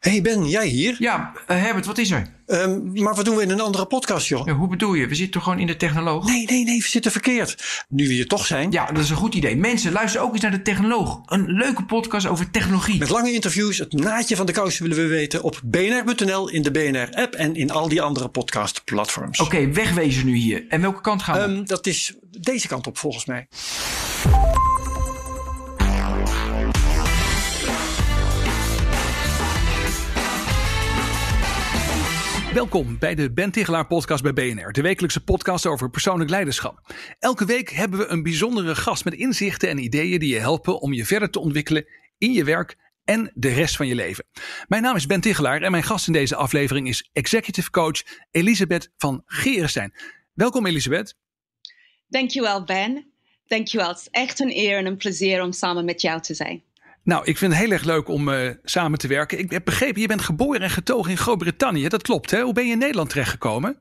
Hey Ben, jij hier? Ja, uh, Herbert, wat is er? Um, maar wat doen we in een andere podcast, joh? Ja, hoe bedoel je? We zitten toch gewoon in de technoloog? Nee, nee, nee, we zitten verkeerd. Nu we hier toch zijn. Ja, dat is een goed idee. Mensen, luister ook eens naar de technoloog. Een leuke podcast over technologie. Met lange interviews, het naadje van de kous willen we weten op bnr.nl, in de BNR-app en in al die andere podcastplatforms. Oké, okay, wegwezen nu hier. En welke kant gaan we? Um, dat is deze kant op, volgens mij. Welkom bij de Ben Tichelaar podcast bij BNR, de wekelijkse podcast over persoonlijk leiderschap. Elke week hebben we een bijzondere gast met inzichten en ideeën die je helpen om je verder te ontwikkelen in je werk en de rest van je leven. Mijn naam is Ben Tichelaar en mijn gast in deze aflevering is executive coach Elisabeth van Gerenstein. Welkom Elisabeth. Dankjewel Ben. Dankjewel. Het is echt een eer en een plezier om samen met jou te zijn. Nou, ik vind het heel erg leuk om uh, samen te werken. Ik heb begrepen, je bent geboren en getogen in Groot-Brittannië. Dat klopt, hè? Hoe ben je in Nederland terechtgekomen?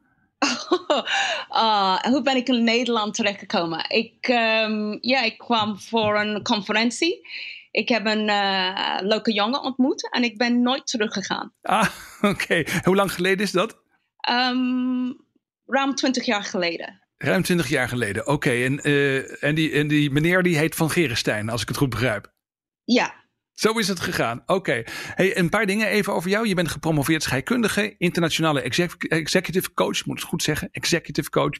Oh, hoe ben ik in Nederland terechtgekomen? Ik, um, ja, ik kwam voor een conferentie. Ik heb een uh, leuke jongen ontmoet en ik ben nooit teruggegaan. Ah, oké. Okay. Hoe lang geleden is dat? Um, ruim twintig jaar geleden. Ruim twintig jaar geleden, oké. Okay. En, uh, en, die, en die meneer die heet Van Gerenstein, als ik het goed begrijp. Ja. Zo is het gegaan. Oké. Hey, een paar dingen even over jou. Je bent gepromoveerd scheikundige, internationale executive coach. Moet het goed zeggen, executive coach.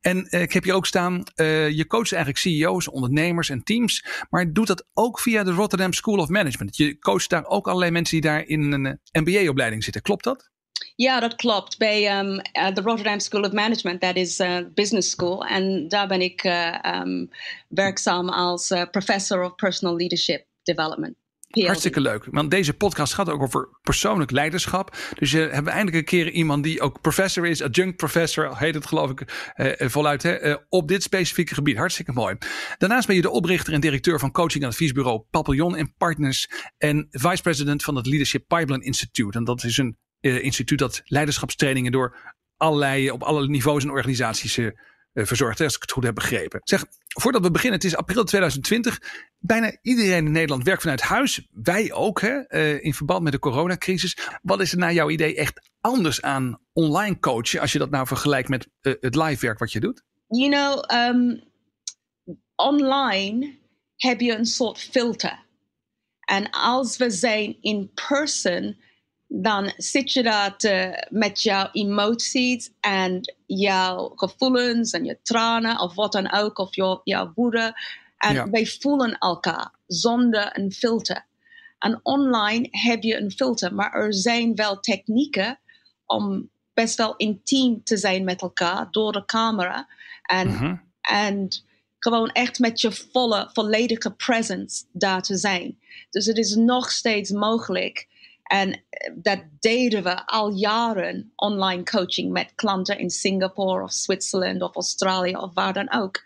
En uh, ik heb je ook staan, uh, je coacht eigenlijk CEO's, ondernemers en teams. Maar doet dat ook via de Rotterdam School of Management. Je coacht daar ook allerlei mensen die daar in een eh, MBA-opleiding zitten. Klopt dat? Ja, dat klopt. Bij um, uh, de Rotterdam School of Management, dat is uh, business school. En daar ben ik uh, um, werkzaam als professor of personal leadership development. Hartstikke leuk. Want deze podcast gaat ook over persoonlijk leiderschap. Dus je hebben eindelijk een keer iemand die ook professor is, adjunct professor, heet het geloof ik eh, voluit, hè, eh, op dit specifieke gebied. Hartstikke mooi. Daarnaast ben je de oprichter en directeur van coaching en adviesbureau Papillon en Partners en vice president van het Leadership Pipeline Institute. En dat is een uh, instituut dat leiderschapstrainingen door allerlei, op alle niveaus en organisaties uh, verzorgt, als ik het goed heb begrepen. Zeg, voordat we beginnen, het is april 2020. Bijna iedereen in Nederland werkt vanuit huis. Wij ook, hè, uh, in verband met de coronacrisis. Wat is er naar jouw idee echt anders aan online coachen, als je dat nou vergelijkt met uh, het live werk wat je doet? You know, um, online heb je een soort filter. En als we zijn in person, dan zit je daar te, met jouw emoties en jouw gevoelens en je tranen of wat dan ook, of jouw, jouw woede. En ja. wij voelen elkaar zonder een filter. En online heb je een filter, maar er zijn wel technieken om best wel intiem te zijn met elkaar door de camera. En, uh-huh. en gewoon echt met je volle, volledige presence daar te zijn. Dus het is nog steeds mogelijk en dat deden we al jaren online coaching met klanten in Singapore of Zwitserland of Australië of waar dan ook.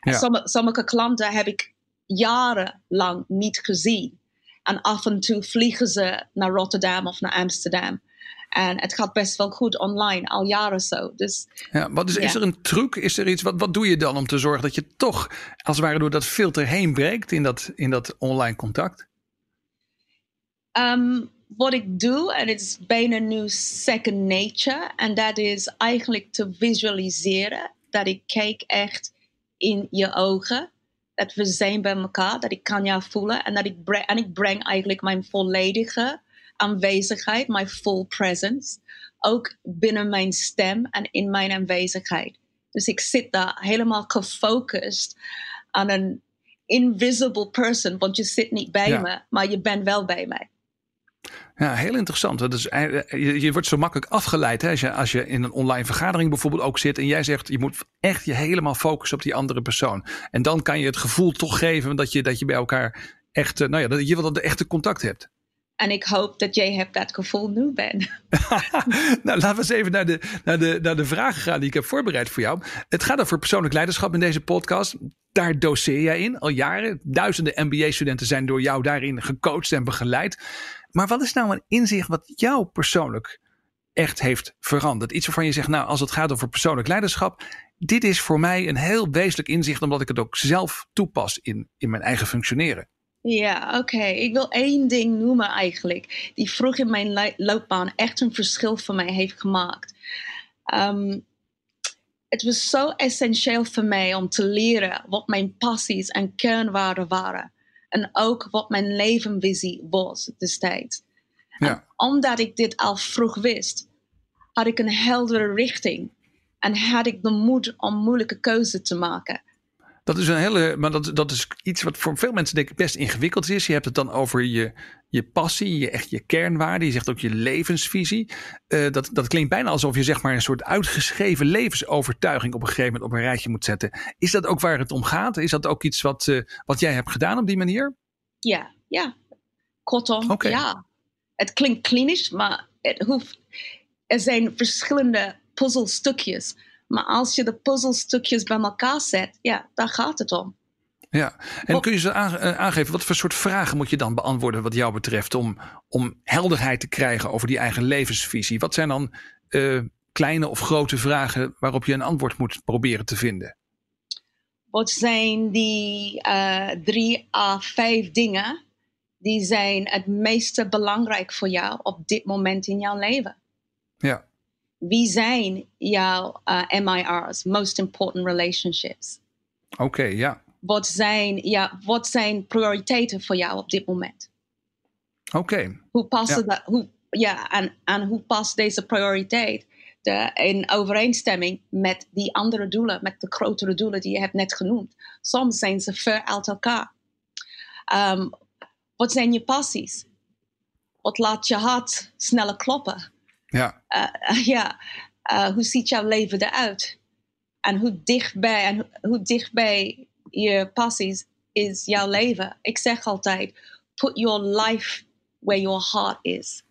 Ja. Sommige, sommige klanten heb ik jarenlang niet gezien. En af en toe vliegen ze naar Rotterdam of naar Amsterdam. En het gaat best wel goed online, al jaren zo. Dus, ja, wat is, is er een truc? Is er iets, wat, wat doe je dan om te zorgen dat je toch, als het ware, door dat filter heen breekt in dat, in dat online contact? Um, wat ik doe, en het is bijna nu second nature, en dat is eigenlijk te visualiseren. Dat ik kijk echt in je ogen, dat we zijn bij elkaar, dat ik kan jou voelen en dat ik breng, en ik breng eigenlijk mijn volledige aanwezigheid, mijn full presence, ook binnen mijn stem en in mijn aanwezigheid. Dus ik zit daar helemaal gefocust aan een invisible person, want je zit niet bij ja. me, maar je bent wel bij mij. Ja, heel interessant. Dat is, je, je wordt zo makkelijk afgeleid hè? Als, je, als je in een online vergadering bijvoorbeeld ook zit en jij zegt je moet echt je helemaal focussen op die andere persoon. En dan kan je het gevoel toch geven dat je, dat je bij elkaar echt, nou ja, dat je wel de echte contact hebt. En ik hoop dat jij hebt dat gevoel nu bent. nou, laten we eens even naar de, naar, de, naar de vragen gaan die ik heb voorbereid voor jou. Het gaat over persoonlijk leiderschap in deze podcast. Daar doseer jij in al jaren. Duizenden MBA-studenten zijn door jou daarin gecoacht en begeleid. Maar wat is nou een inzicht wat jou persoonlijk echt heeft veranderd? Iets waarvan je zegt, nou, als het gaat over persoonlijk leiderschap, dit is voor mij een heel wezenlijk inzicht, omdat ik het ook zelf toepas in, in mijn eigen functioneren. Ja, oké. Ik wil één ding noemen eigenlijk, die vroeg in mijn loopbaan echt een verschil voor mij heeft gemaakt. Um, het was zo essentieel voor mij om te leren wat mijn passies en kernwaarden waren. En ook wat mijn levenvisie was destijds. Ja. omdat ik dit al vroeg wist, had ik een heldere richting. En had ik de moed om moeilijke keuzes te maken. Dat is een hele, maar dat, dat is iets wat voor veel mensen denk ik best ingewikkeld is. Je hebt het dan over je, je passie, je, echt je kernwaarde. Je zegt ook je levensvisie. Uh, dat, dat klinkt bijna alsof je zeg maar een soort uitgeschreven levensovertuiging op een gegeven moment op een rijtje moet zetten. Is dat ook waar het om gaat? Is dat ook iets wat, uh, wat jij hebt gedaan op die manier? Ja, ja. Kortom, okay. ja. Het klinkt klinisch, maar het hoeft. Er zijn verschillende puzzelstukjes maar als je de puzzelstukjes bij elkaar zet, ja, daar gaat het om. Ja, en kun je ze eh, aangeven, wat voor soort vragen moet je dan beantwoorden wat jou betreft om, om helderheid te krijgen over die eigen levensvisie? Wat zijn dan uh, kleine of grote vragen waarop je een antwoord moet proberen te vinden? Wat zijn die uh, drie à vijf dingen die zijn het meeste belangrijk voor jou op dit moment in jouw leven? Ja wie zijn jouw uh, MIR's, most important relationships? Oké, okay, ja. Wat zijn, ja. Wat zijn prioriteiten voor jou op dit moment? Oké. Okay. Hoe passen ja. dat? Hoe, ja, en, en hoe past deze prioriteit de, in overeenstemming met die andere doelen, met de grotere doelen die je hebt net genoemd? Soms zijn ze ver uit elkaar. Um, wat zijn je passies? Wat laat je hart sneller kloppen? Ja. Uh, ja. Uh, hoe ziet jouw leven eruit? En hoe dichtbij, en hoe dichtbij je passies is jouw leven? Ik zeg altijd: put your life where your heart is.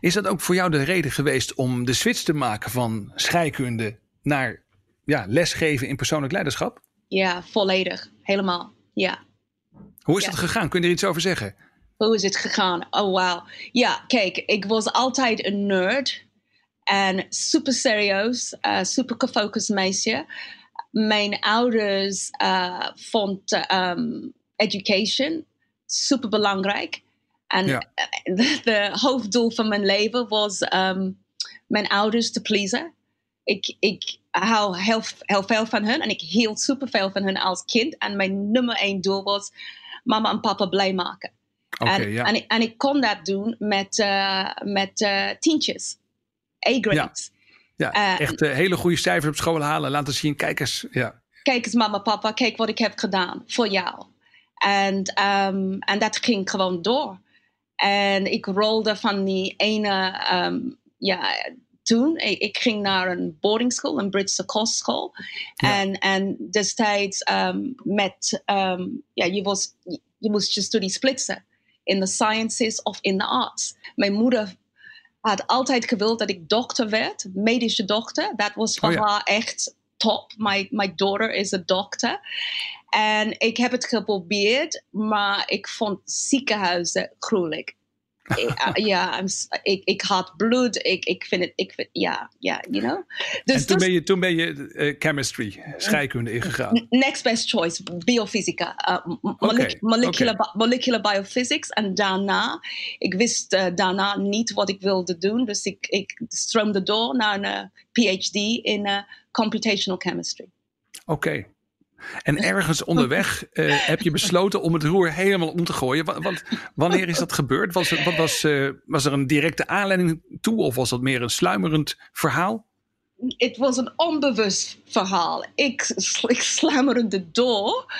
Is dat ook voor jou de reden geweest om de switch te maken van scheikunde naar ja, lesgeven in persoonlijk leiderschap? Ja, volledig. Helemaal. Ja. Hoe is ja. dat gegaan? Kun je er iets over zeggen? Hoe is het gegaan? Oh, wow. Ja, kijk, ik was altijd een nerd. En super serieus, uh, super gefocust meisje. Mijn ouders uh, vonden um, education super belangrijk. En ja. de, hoofddoel van mijn leven was um, mijn ouders te pleasen. Ik, ik hou heel, heel veel van hen en ik hield super veel van hen als kind. En mijn nummer één doel was mama en papa blij maken en, ja. en, ik, en, ik kon dat doen met, uh, met uh, tientjes. A-grades. Ja, ja echt hele goede cijfers op school halen. Laten zien, kijk eens. Ja. Kijk eens mama, papa, kijk wat ik heb gedaan voor jou. En, um, en dat ging gewoon door. En ik rolde van die ene, um, ja, toen. Ik, ik, ging naar een boarding school, een Britse kostschool. Ja. En, en destijds um, met, ja, je, was, je moest je studie splitsen in the sciences of in the arts. Mijn moeder had altijd gewild dat ik dokter werd, medische dokter. Dat was voor oh haar echt top. My, my daughter is a doctor. En ik heb het geprobeerd, maar ik vond ziekenhuizen gruwelijk. Ja, ik, ik had bloed. Ik, ik vind het, ik vind, ja, ja, you know. Dus en toen, ben je, toen ben je uh, chemistry, scheikunde ingegaan. Next best choice, biofysica, uh, okay. molecular, okay. molecular biophysics. En daarna, ik wist uh, daarna niet wat ik wilde doen. Dus ik, ik stroomde door naar een PhD in computational chemistry. Oké. Okay. En ergens onderweg uh, heb je besloten om het roer helemaal om te gooien. Wanneer is dat gebeurd? Was, er, was, uh, was er een directe aanleiding toe of was dat meer een sluimerend verhaal? Het was een onbewust verhaal. Ik, ik sluimerde door.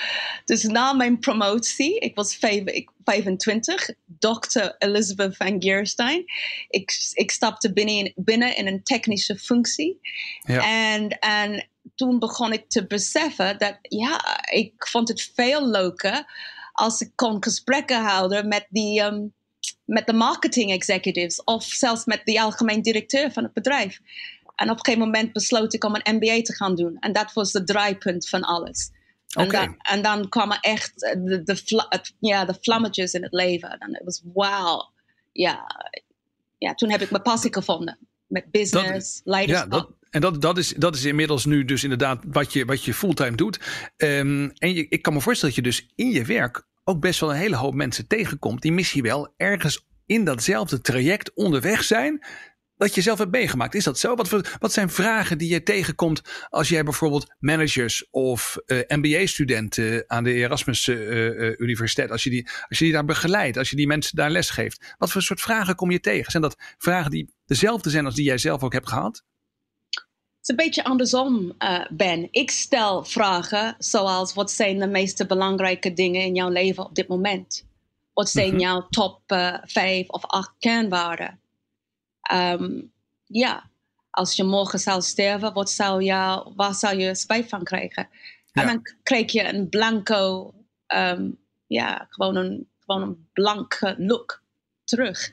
Dus na mijn promotie, ik was vijf, ik, 25, dokter Elizabeth van Geerstein. Ik, ik stapte binnen in, binnen in een technische functie. Ja. En, en toen begon ik te beseffen dat ja, ik vond het veel leuker als ik kon gesprekken houden met die, um, met de marketing executives of zelfs met de algemeen directeur van het bedrijf. En op een gegeven moment besloot ik om een MBA te gaan doen. En dat was het draaipunt van alles. En, dan, en dan kwamen echt eh, de, de, vla- het- ja, de vlammetjes in het leven. En het was wauw. Ja, ja, toen heb ik mijn passie gevonden. Met business, leiderschap. dat, en dat, dat, is, dat is inmiddels nu dus inderdaad wat je, wat je fulltime doet. Ehm, en je, ik kan me voorstellen dat je dus in je werk ook best wel een hele hoop mensen tegenkomt. die misschien wel ergens in datzelfde traject onderweg zijn. dat je zelf hebt meegemaakt. Is dat zo? Wat, wat zijn vragen die je tegenkomt als jij bijvoorbeeld managers of eh, MBA-studenten aan de Erasmus eh, eh, Universiteit, als je, die, als je die daar begeleidt, als je die mensen daar les geeft, wat voor soort vragen kom je tegen? Zijn dat vragen die dezelfde zijn als die jij zelf ook hebt gehad? Het is een beetje andersom, eh, Ben. Ik stel vragen zoals: wat zijn de meest belangrijke dingen in jouw leven op dit moment? Wat zijn Mhm. jouw top eh, vijf of acht kernwaarden? Ehm, ja, als je morgen zou sterven, wat zou jou, waar zou je spijt van krijgen? En dan krijg je een blanco, ehm, ja, gewoon een, gewoon een blanke look terug.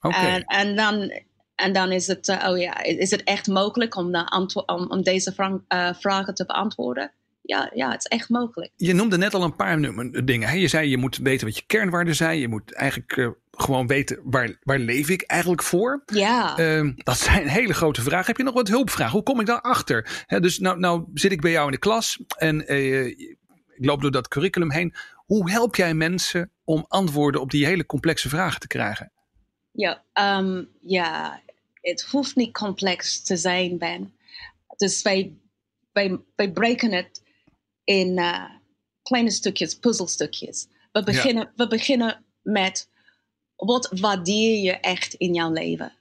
Oké. En, en, dan, en dan is het, eh, oh ja, is het echt mogelijk om, de om, om deze vra- eh, vragen te beantwoorden? Ja, ja, het is echt mogelijk. Je noemde net al een paar dingen. Hè? Je zei je moet weten wat je kernwaarden zijn. Je moet eigenlijk eh, gewoon weten waar, waar leef ik eigenlijk voor. Ja, Ehm, dat zijn hele grote vragen. Heb je nog wat hulpvragen? Hoe kom ik daarachter? Hè, dus nou, nou zit ik bij jou in de klas en ik loop door dat curriculum heen. Hoe help jij mensen om antwoorden op die hele complexe vragen te krijgen? ja, ehm, ja, het hoeft niet complex te zijn, Ben. Dus wij, wij, wij breken het in eh, kleine stukjes, puzzelstukjes. We beginnen, we beginnen met wat waardeer je echt in jouw leven?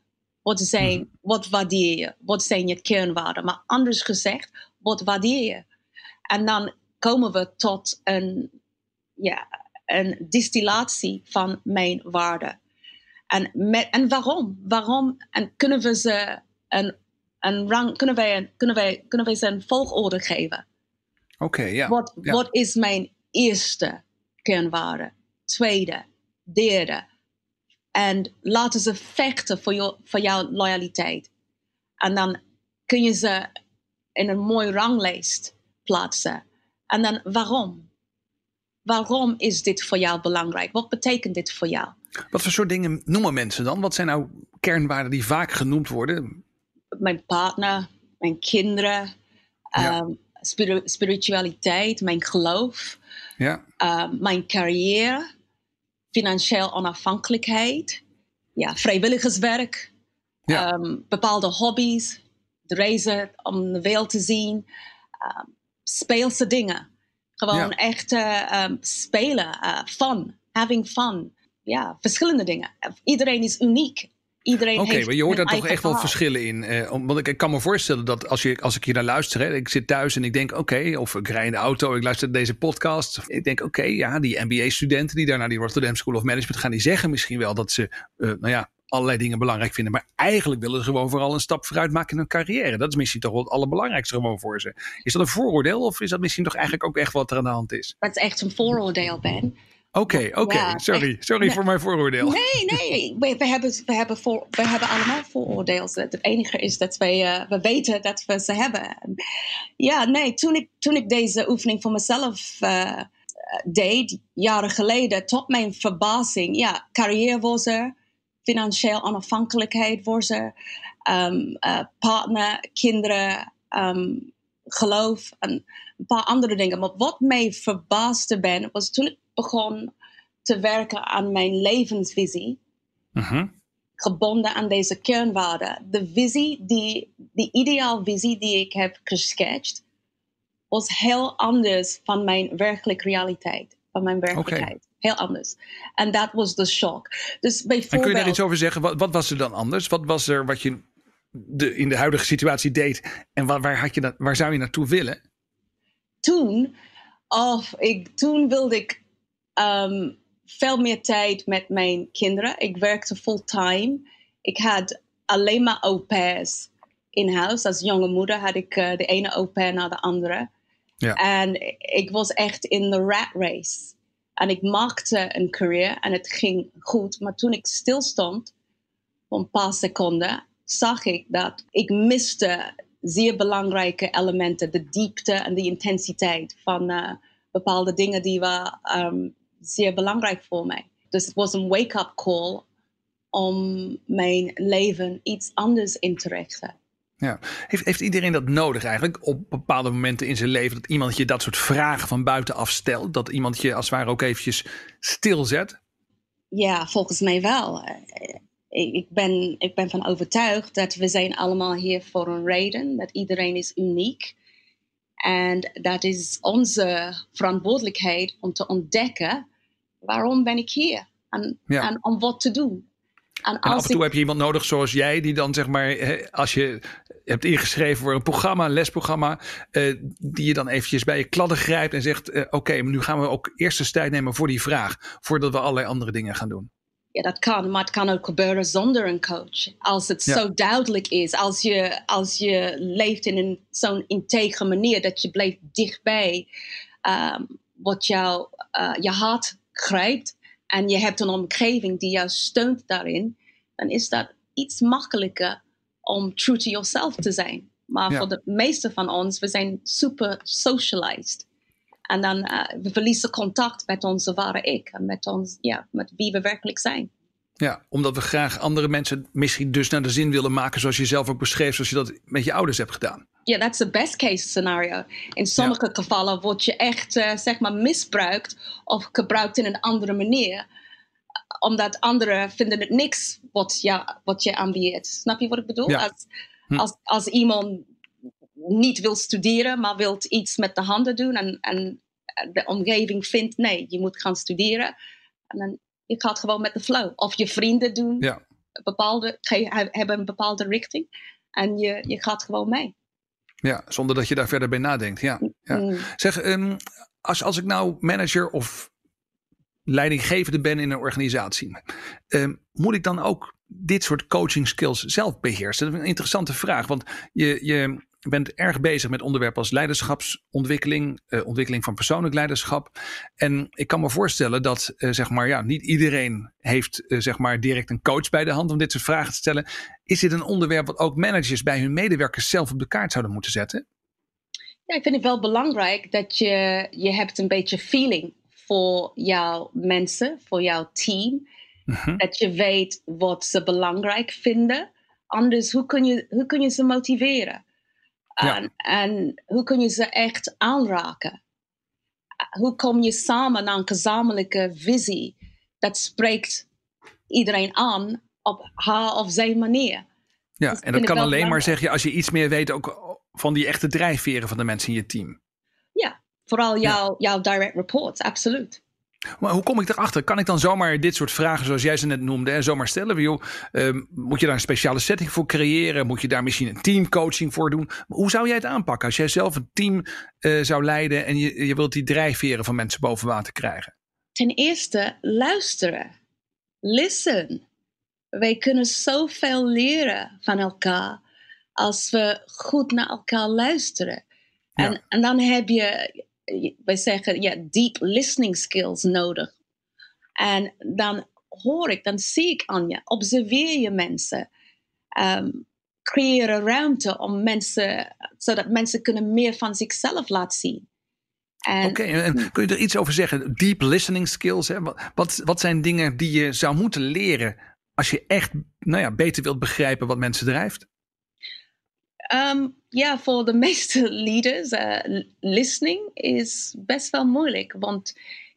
Wat, zijn, wat waardeer je? Wat zijn je kernwaarden? Maar anders gezegd, wat waardeer je? En dan komen we tot een, ja, een distillatie van mijn waarden. En, met, en waarom? Waarom? En kunnen we ze een, een rang, kunnen wij, een- kunnen, wij, kunnen wij ze een volgorde geven? Oké, ja. Wat, ja. wat is mijn eerste kernwaarde? Tweede, derde. En laten ze vechten voor, jou, voor jouw loyaliteit. En dan kun je ze in een mooi ranglijst plaatsen. En dan waarom? Waarom is dit voor jou belangrijk? Wat betekent dit voor jou? Wat voor soort dingen noemen mensen dan? Wat zijn nou kernwaarden die vaak genoemd worden? Mijn partner, mijn kinderen, Ja. ehm, spiri- spiritualiteit, mijn geloof. Ja, uh, mijn carrière, financieel onafhankelijkheid, ja, vrijwilligerswerk, Ja. ehm, bepaalde hobby's, de reizen om de wereld te zien, ehm, speelse dingen. Gewoon echt ehm, spelen, eh, fun, having fun. Ja, verschillende dingen. Iedereen is uniek. Iedereen Oké, heeft maar je hoort daar toch echt wel verschillen in. Eh, want ik, ik kan me voorstellen dat als, je, als ik hier naar luister, hè, ik zit thuis en ik denk oké, of ik rij in de auto, ik luister naar deze podcast. Ik denk oké, ja, die MBA-studenten die daar naar die Rotterdam School of Management gaan, die zeggen misschien wel dat ze, eh, nou ja, allerlei dingen belangrijk vinden. Maar eigenlijk willen ze gewoon vooral een stap vooruit maken in hun carrière. Dat is misschien toch wel het allerbelangrijkste gewoon voor ze. Is dat een vooroordeel of is dat misschien toch eigenlijk ook echt wat er aan de hand is? Dat is echt een vooroordeel, Ben. Oké, oké, Ja, sorry. Sorry Nee. voor mijn vooroordeel. Nee, nee. We, we, hebben, we, hebben voor, we hebben allemaal vooroordelen. Het enige is dat wij, eh, we weten dat we ze hebben. Ja, nee. Toen ik, toen ik deze oefening voor mezelf eh, deed, jaren geleden, tot mijn verbazing, ja, carrière was er, financieel onafhankelijkheid was er, ehm, eh, partner, kinderen, ehm, geloof en een paar andere dingen. Maar wat mij verbaasde ben, was toen ik begon te werken aan mijn levensvisie, Mhm. gebonden aan deze kernwaarden. De visie, die, die ideaalvisie die ik heb gesketcht, was heel anders van mijn werkelijke realiteit, van mijn werkelijkheid. Heel anders. En dat was de shock. Dus En kun je bijvoorbeeld... daar iets over zeggen? Wat, wat was er dan anders? Wat was er wat je de, in de huidige situatie deed? En waar, waar, had je dat, waar zou je naartoe willen? toen, of ik, toen wilde ik ehm, veel meer tijd met mijn kinderen. Ik werkte fulltime. Ik had alleen maar au pairs in huis. Als jonge moeder had ik eh, de ene au pair na de andere. Ja. En ik was echt in de rat race. En ik maakte een career en het ging goed. Maar toen ik stilstond, voor een paar seconden, zag ik dat ik miste zeer belangrijke elementen. De diepte en de intensiteit van uh, bepaalde dingen die waren um, zeer belangrijk voor mij. Dus het was een wake-up call om mijn leven iets anders in te richten. Ja. Heeft, heeft iedereen dat nodig eigenlijk op bepaalde momenten in zijn leven? Dat iemand je dat soort vragen van buitenaf stelt? Dat iemand je als het ware ook eventjes stilzet? Ja, volgens mij wel. Ik ben, ik ben van overtuigd dat we zijn allemaal hier voor een reden. Dat iedereen is uniek. En dat is onze verantwoordelijkheid om te ontdekken waarom ben ik hier en, ja. en om wat te doen. En, af en toe heb je iemand nodig zoals jij, die dan zeg maar, als je hebt ingeschreven voor een programma, een lesprogramma, eh, die je dan eventjes bij je kladden grijpt en zegt: uh, Oké, maar nu gaan we ook eerst eens tijd nemen voor die vraag, voordat we allerlei andere dingen gaan doen. Ja, dat kan, maar het kan ook gebeuren zonder een coach. Als het ja. zo duidelijk is, als je, als je leeft in een zo'n integere manier, dat je blijft dichtbij um, wat jou, uh, je hart grijpt en je hebt een omgeving die jou steunt daarin, dan is dat iets makkelijker om true to yourself te zijn. Maar ja. voor de meeste van ons, we zijn super socialized. En dan uh, we verliezen contact met onze ware ik en met, ons, ja, met wie we werkelijk zijn. Ja, omdat we graag andere mensen misschien dus naar de zin willen maken, zoals je zelf ook beschreef, zoals je dat met je ouders hebt gedaan. Ja, yeah, that's the best case scenario. In sommige ja. gevallen word je echt uh, zeg maar misbruikt of gebruikt in een andere manier. Omdat anderen vinden het niks wat, ja, wat je ambieert. Snap je wat ik bedoel? Ja. Als, hm. als, als iemand niet wil studeren, maar wil iets met de handen doen en, en de omgeving vindt nee, je moet gaan studeren. En dan je gaat gewoon met de flow. Of je vrienden doen ja. bepaalde, hebben een bepaalde richting en je, je gaat gewoon mee. Ja, zonder dat je daar verder bij nadenkt. Ja, ja. Mm. Zeg, um, als, als ik nou manager of leidinggevende ben in een organisatie, um, moet ik dan ook dit soort coaching skills zelf beheersen? Dat is een interessante vraag, want je, je bent erg bezig met onderwerpen als leiderschapsontwikkeling, uh, ontwikkeling van persoonlijk leiderschap. En ik kan me voorstellen dat uh, zeg maar, ja, niet iedereen heeft uh, zeg maar, direct een coach bij de hand om dit soort vragen te stellen. Is dit een onderwerp wat ook managers bij hun medewerkers zelf op de kaart zouden moeten zetten? Ja, ik vind het wel belangrijk dat je, je hebt een beetje feeling voor jouw mensen, voor jouw team. Mhm. Dat je weet wat ze belangrijk vinden. Anders, hoe kun je, hoe kun je ze motiveren? Ja. En, hoe kun je ze echt aanraken? Hoe kom je samen naar een gezamenlijke visie dat spreekt iedereen aan op haar of zijn manier? Ja, Dus en dat kan alleen maar zeg je als je iets meer weet ook van die echte drijfveren van de mensen in je team. Ja, vooral jouw, jouw direct reports, absoluut. Maar hoe kom ik erachter? Kan ik dan zomaar dit soort vragen, zoals jij ze net noemde, zomaar stellen? Joh, ehm, moet je daar een speciale setting voor creëren? Moet je daar misschien een teamcoaching voor doen? Maar hoe zou jij het aanpakken als jij zelf een team eh, zou leiden en je, je wilt die drijfveren van mensen boven water krijgen? Ten eerste, luisteren. Listen. Wij kunnen zoveel leren van elkaar als we goed naar elkaar luisteren. En, en dan heb je, wij zeggen, ja, deep listening skills nodig. En dan hoor ik, dan zie ik aan je, observeer je mensen. Ehm, creëer een ruimte om mensen, zodat mensen kunnen meer van zichzelf laten zien. En Oké, en, kun je er iets over zeggen? Deep listening skills. Hè? Wat, wat zijn dingen die je zou moeten leren als je echt nou ja, beter wilt begrijpen wat mensen drijft? Um, ja, voor de meeste leaders, uh, listening is best wel moeilijk. Want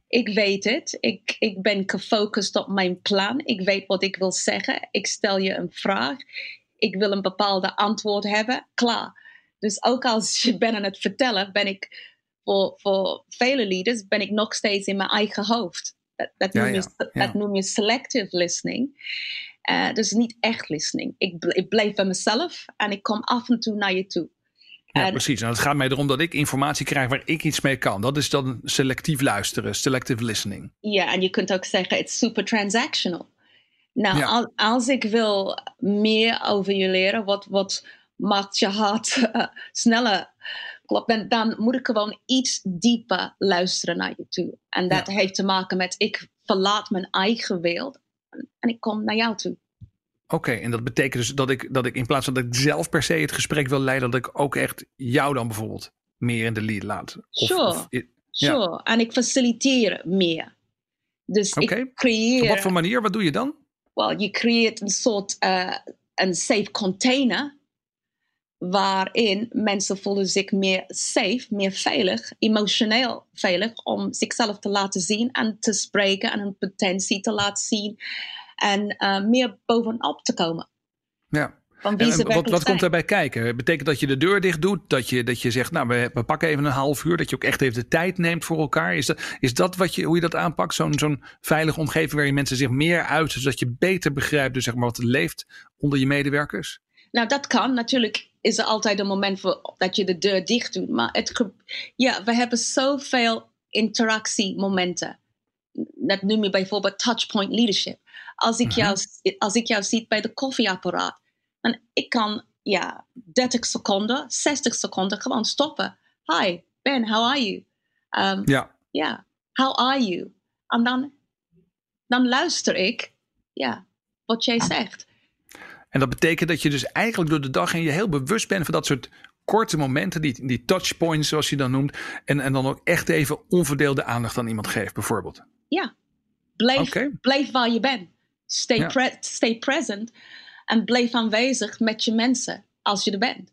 ik weet het. Ik, ik ben gefocust op mijn plan. Ik weet wat ik wil zeggen. Ik stel je een vraag. Ik wil een bepaalde antwoord hebben. Klaar. Dus ook als je bent aan het vertellen, ben ik voor, voor vele leaders ben ik nog steeds in mijn eigen hoofd. Dat, dat, Ja, noem, je, ja, ja. dat noem je selective listening. Uh, dus niet echt listening. Ik, bl- ik blijf bij mezelf en ik kom af en toe naar je toe. Ja, precies. En het gaat mij erom dat ik informatie krijg waar ik iets mee kan. Dat is dan selectief luisteren, selective listening. Ja, en je kunt ook zeggen, it's super transactional. Nou, Ja. als ik wil meer over je leren, wat, wat maakt je hart eh, sneller klopt. Dan, dan moet ik gewoon iets dieper luisteren naar je toe. En dat Ja. heeft te maken met ik verlaat mijn eigen wereld en ik kom naar jou toe. Oké, en dat betekent dus dat ik, dat ik in plaats van dat ik zelf per se het gesprek wil leiden, dat ik ook echt jou dan bijvoorbeeld meer in de lead laat. Of, Sure. of- Ja. Sure. En ik faciliteer meer. Dus ik creëer. op wat voor manier? Wat doe je dan? Wel, je creëert een soort eh, een safe container. Waarin mensen voelen zich meer safe, meer veilig, emotioneel veilig. Om zichzelf te laten zien en te spreken en hun potentie te laten zien. En eh, meer bovenop te komen. Ja. Van wie en ze wat, komt daarbij kijken? Betekent dat je de deur dicht doet? Dat je, dat je zegt, nou, we, we pakken even een half uur. Dat je ook echt even de tijd neemt voor elkaar. Is dat, is dat wat je, hoe je dat aanpakt? Zo'n zo'n veilige omgeving waarin mensen zich meer uiten. Zodat je beter begrijpt dus zeg maar, wat er leeft onder je medewerkers? Nou, dat kan. Natuurlijk is er altijd een moment voor, dat je de deur dicht doet. Maar het, ja, we hebben zoveel interactiemomenten. Dat noem je bijvoorbeeld touchpoint leadership. Als ik, jou, als ik jou zie bij de koffieapparaat, dan ik kan ja, 30 seconden, 60 seconden gewoon stoppen. Hi, Ben, how are you? Um, Ja. ja, how are you? En dan, dan luister ik, ja, wat jij zegt. En dat betekent dat je dus eigenlijk door de dag heen je heel bewust bent van dat soort korte momenten, die, die touchpoints zoals je dan noemt. En, en dan ook echt even onverdeelde aandacht aan iemand geeft, bijvoorbeeld. Ja, blijf, blijf waar je bent. Stay, Ja. pre- stay present en blijf aanwezig met je mensen als je er bent.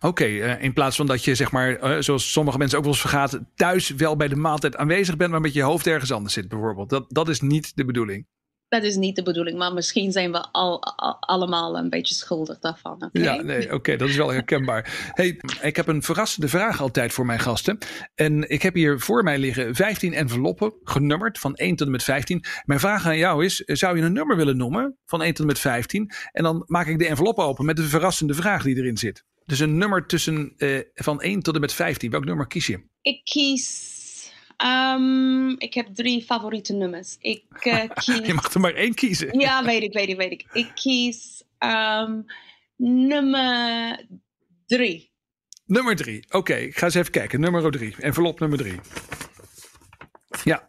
Oké, eh, in plaats van dat je zeg maar, eh, zoals sommige mensen ook wel eens vergaat, thuis wel bij de maaltijd aanwezig bent, maar met je hoofd ergens anders zit, bijvoorbeeld. Dat, dat is niet de bedoeling. Dat is niet de bedoeling, maar misschien zijn we al, al- allemaal een beetje schuldig daarvan. oké? Ja, nee, oké, dat is wel herkenbaar. Hey, ik heb een verrassende vraag altijd voor mijn gasten. En ik heb hier voor mij liggen 15 enveloppen, genummerd van 1 tot en met 15. Mijn vraag aan jou is, zou je een nummer willen noemen van 1 tot en met 15? En dan maak ik de envelop open met de verrassende vraag die erin zit. Dus een nummer tussen eh, van 1 tot en met 15. Welk nummer kies je? Ik kies. Ehm, ik heb drie favoriete nummers. Ik eh, kies. Je mag er maar één kiezen. Ja, weet ik, weet ik, weet ik. Ik kies ehm, nummer drie. Nummer 3. Oké, ik ga eens even kijken. Nummer 3. Envelop nummer 3. Ja.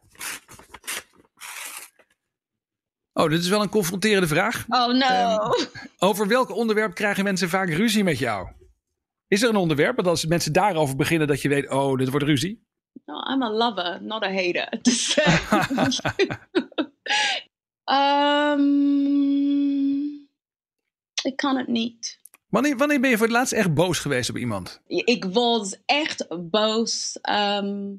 Oh, dit is wel een confronterende vraag. Oh no. Ehm, Over welk onderwerp krijgen mensen vaak ruzie met jou? Is er een onderwerp dat als mensen daarover beginnen dat je weet, oh, dit wordt ruzie? No, I'm a lover, not a hater. Dus, Ehm, ik kan het niet. Wanneer, wanneer ben je voor het laatst echt boos geweest op iemand? Ik was echt boos. ehm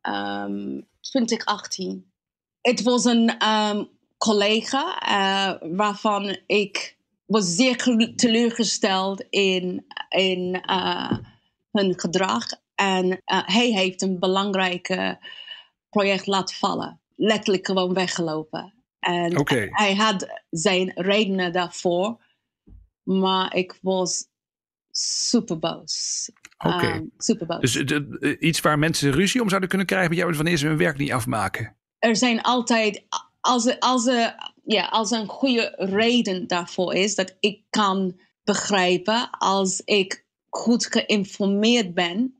ehm 2018. Het was een ehm, collega eh, waarvan ik was zeer teleurgesteld in, in eh, hun gedrag. En eh, hij heeft een belangrijk project laten vallen. Letterlijk gewoon weggelopen. En hij had zijn redenen daarvoor. Maar ik was super boos. Oké. Ehm, super boos. Dus eh, eh, iets waar mensen ruzie om zouden kunnen krijgen met jou wanneer ze hun werk niet afmaken. er zijn altijd, als er, als, er, ja, als er een goede reden daarvoor is, dat ik kan begrijpen, als ik goed geïnformeerd ben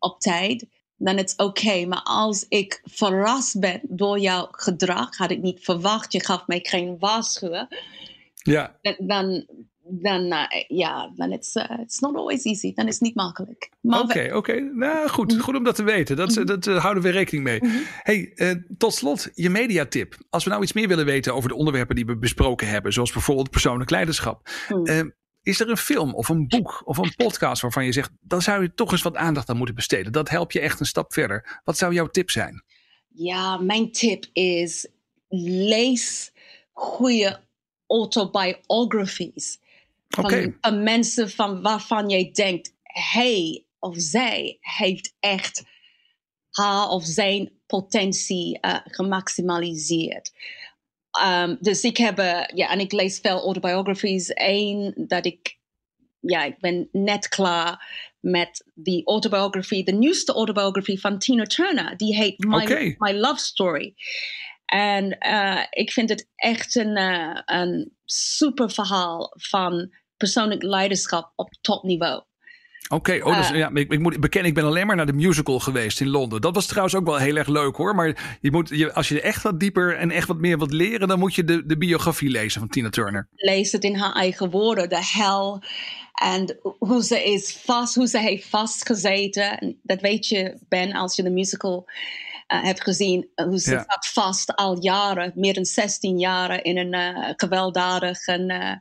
op tijd, dan is het oké. Maar als ik verrast ben door jouw gedrag, had ik niet verwacht, je gaf mij geen waarschuwen, Ja. dan, dan, dan eh, ja, dan is het it's not always easy. Dan is het niet makkelijk. Oké, oké. Nou, goed. Goed om dat te weten. Dat, Mhm. dat eh, houden we rekening mee. Hey, eh, tot slot, je mediatip. Als we nou iets meer willen weten over de onderwerpen die we besproken hebben, zoals bijvoorbeeld persoonlijk leiderschap. Hmm. Is er een film of een boek of een podcast waarvan je zegt, dan zou je toch eens wat aandacht aan moeten besteden. Dat helpt je echt een stap verder. Wat zou jouw tip zijn? Ja, mijn tip is lees goede autobiographies. Van, van mensen van waarvan jij denkt, hij of zij heeft echt haar of zijn potentie eh, gemaximaliseerd. Um, dus ik heb, eh, ja, en ik lees veel autobiographies. Eén dat ik, ja, ik ben net klaar met de autobiography, de nieuwste autobiography van Tina Turner. Die heet My. My Love Story. En eh, ik vind het echt een, eh, een super verhaal van persoonlijk leiderschap op topniveau. Oké, oh, dus, Eh. ja, ik, ik moet bekennen, ik ben alleen maar naar de musical geweest in Londen. Dat was trouwens ook wel heel erg leuk hoor. Maar je moet, je, als je echt wat dieper en echt wat meer wilt leren, dan moet je de, de biografie lezen van Tina Turner. leest het in haar eigen woorden, de hel. En hoe ze is vast, hoe ze heeft vastgezeten. En Dat weet je, Ben, als je de musical eh, hebt gezien. Hoe ze Ja. zat vast al jaren, meer dan 16 jaren, in een eh, gewelddadig en,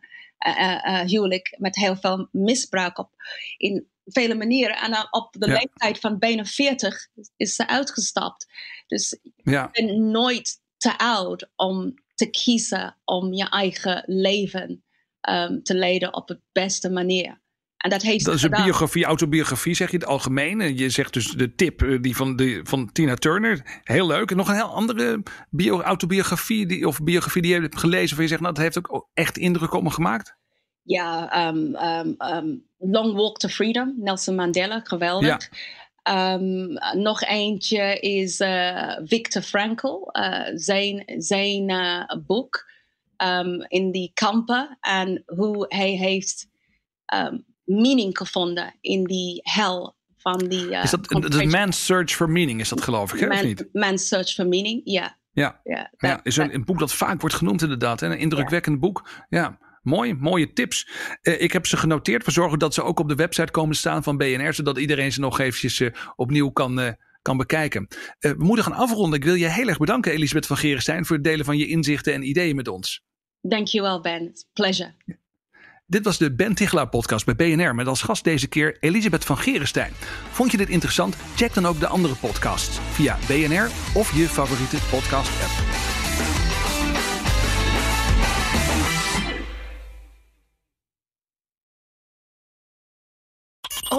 huwelijk met heel veel misbruik op. In vele manieren. En dan op de Ja. leeftijd van bijna 40 is ze uitgestapt. Dus Ja, je bent nooit te oud om te kiezen om je eigen leven ehm, te leiden op de beste manier. En dat heeft dat is een biografie, autobiografie zeg je het algemeen. En Je zegt dus de tip eh, die van, de, van Tina Turner. Heel leuk. En nog een heel andere bio, autobiografie die, of biografie die je hebt gelezen. Waar je zegt, nou dat heeft ook echt indruk op me gemaakt. Ja, ehm, ehm, ehm, Long Walk to Freedom, Nelson Mandela, geweldig. Nog eentje is eh, Viktor Frankl, eh, zijn, zijn boek in die kampen en hoe hij heeft meaning gevonden in die hel van die. eh, Is dat de Man's Search for Meaning, is dat geloof ik, hè, of Man- niet? Man's Search for Meaning, ja. Ja. Ja, is een, een boek dat vaak wordt genoemd inderdaad. Hè? Een indrukwekkend boek. Ja, mooi. Mooie tips. Eh, ik heb ze genoteerd. We zorgen dat ze ook op de website komen staan van BNR. Zodat iedereen ze nog eventjes eh, opnieuw kan, kan bekijken. We moeten gaan afronden. Ik wil je heel erg bedanken Elisabeth van Gerenstein. Voor het delen van je inzichten en ideeën met ons. Dankjewel Ben, pleasure. Dit was de Ben Tichelaar podcast bij BNR. Met als gast deze keer Elisabeth van Gerenstein. Vond je dit interessant? Check dan ook de andere podcasts. Via BNR of je favoriete podcast app.